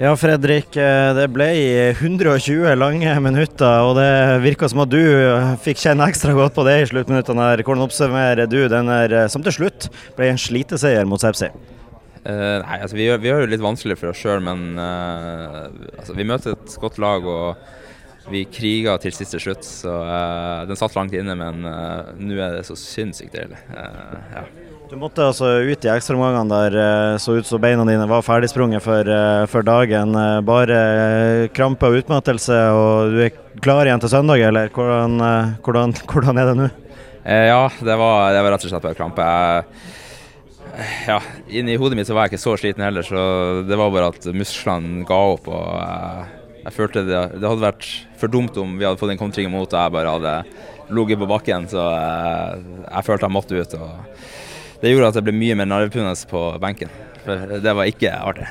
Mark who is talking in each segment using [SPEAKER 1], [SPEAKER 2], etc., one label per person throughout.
[SPEAKER 1] Ja, Fredrik. eh, Det ble 120 lange minutter, og det virka som at du eh, fikk kjenne ekstra godt på det i sluttminuttene. her. Hvordan oppsummerer du den der, eh, som til slutt ble en sliteseier mot Sepsi?
[SPEAKER 2] Uh, nei, altså vi gjør, vi gjør det litt vanskelig for oss sjøl, men uh, altså, vi møter et godt lag. og vi kriga til siste slutt, så uh, den satt langt inne, men uh, nå er det så sinnssykt deilig. Uh, ja.
[SPEAKER 1] Du måtte altså ut i ekstraomgangene der. eh, Så ut som beina dine var ferdigsprunget for, eh, for dagen. Eh, Bare krampe og utmattelse, og du er klar igjen til søndag, eller hvordan, hvordan, hvordan er det nå?
[SPEAKER 2] Ja, det var, det var rett og slett bare krampe. Jeg, ja, Inni hodet mitt så var jeg ikke så sliten heller, så det var bare at musklene ga opp. og jeg, Jeg følte det, det hadde vært for dumt om vi hadde fått en kontring imot og jeg bare hadde ligget på bakken. Så jeg, jeg følte jeg måtte ut. og Det gjorde at det ble mye mer nervepirrende på benken. For det var ikke artig.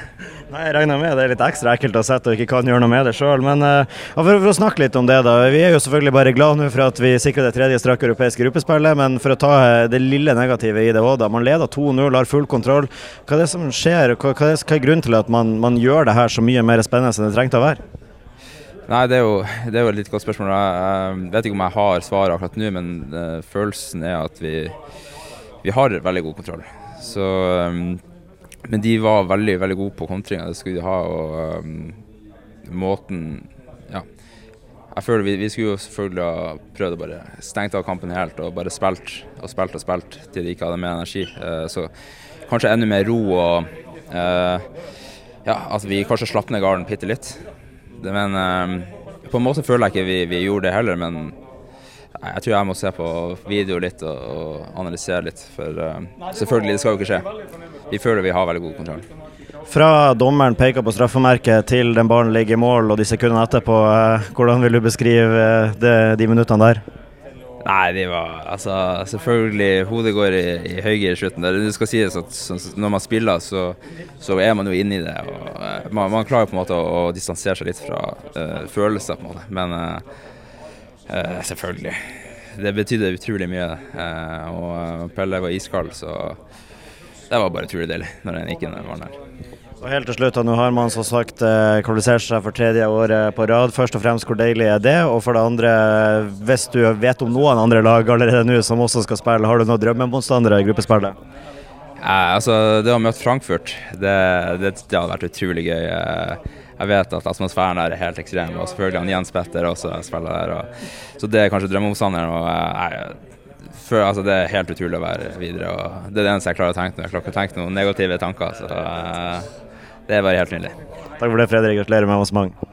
[SPEAKER 1] Nei, Jeg regner med det er litt ekstra ekkelt å sette og ikke kan gjøre noe med det sjøl. Men uh, for, for å snakke litt om det, da. Vi er jo selvfølgelig bare glad nå for at vi sikrer det tredje strake europeiske gruppespillet. Men for å ta eh, det lille negative i det òg, da. Man leder 2-0, har full kontroll. Hva er det som skjer? Hva, hva, er, hva er grunnen til at man, man gjør det her så mye mer spennende enn det trengte å være?
[SPEAKER 2] Nei, det er, jo, det er jo et litt godt spørsmål. Jeg, jeg vet ikke om jeg har svaret akkurat nå, men uh, følelsen er at vi, vi har veldig god kontroll. Så, um, men de var veldig veldig gode på kontringa, det skulle de ha. Og um, måten Ja. Jeg føler vi, vi skulle jo selvfølgelig ha prøvd å bare stengt av kampen helt og bare spilt og spilt og spilt til de ikke hadde mer energi. Uh, så kanskje enda mer ro og uh, ja, at vi kanskje slapp ned garden bitte litt. Men um, på en måte føler jeg ikke vi, vi gjorde det heller, men jeg tror jeg må se på video litt og, analysere litt. For eh, selvfølgelig, det skal jo ikke skje. Vi føler vi har veldig god kontroll.
[SPEAKER 1] Fra dommeren peker på straffemerket til den ballen ligger i mål og de sekundene etterpå, eh, hvordan vil du beskrive eh, det, de minuttene der?
[SPEAKER 2] Nei, de var altså Selvfølgelig, hodet går i, i høygir i slutten. Det, skal sies at når man spiller, så, så er man jo inne i det. Og, man, man klarer på en måte å, å distansere seg litt fra uh, følelser, på en måte. Men eh, eh, selvfølgelig. Det betydde utrolig mye. eh, og eh, Pelle var iskald, så det var bare utrolig deilig når han gikk inn den der.
[SPEAKER 1] Og helt til slutt, nå har man som sagt eh, kvalifisert seg for tredje året på rad. Først og fremst, hvor deilig er det? Og for det andre, hvis du vet om noen andre lag allerede nå som også skal spille, har du noen drømmemotstandere i gruppespillet?
[SPEAKER 2] Eh, altså, det å møte Frankfurt, det, det, det hadde vært utrolig gøy. Eh, jeg vet at atmosfæren der er helt ekstrem, og selvfølgelig han Jens Petter også spiller der. Og, så det er kanskje drømmeomstanderen. og jeg, for, altså, Det er helt utrolig å være videre. og Det er det eneste jeg klarer å tenke når jeg klarer å tenke noen negative tanker. så uh, Det er bare helt nydelig.
[SPEAKER 1] Takk for det, Fredrik. Gratulerer med avansement.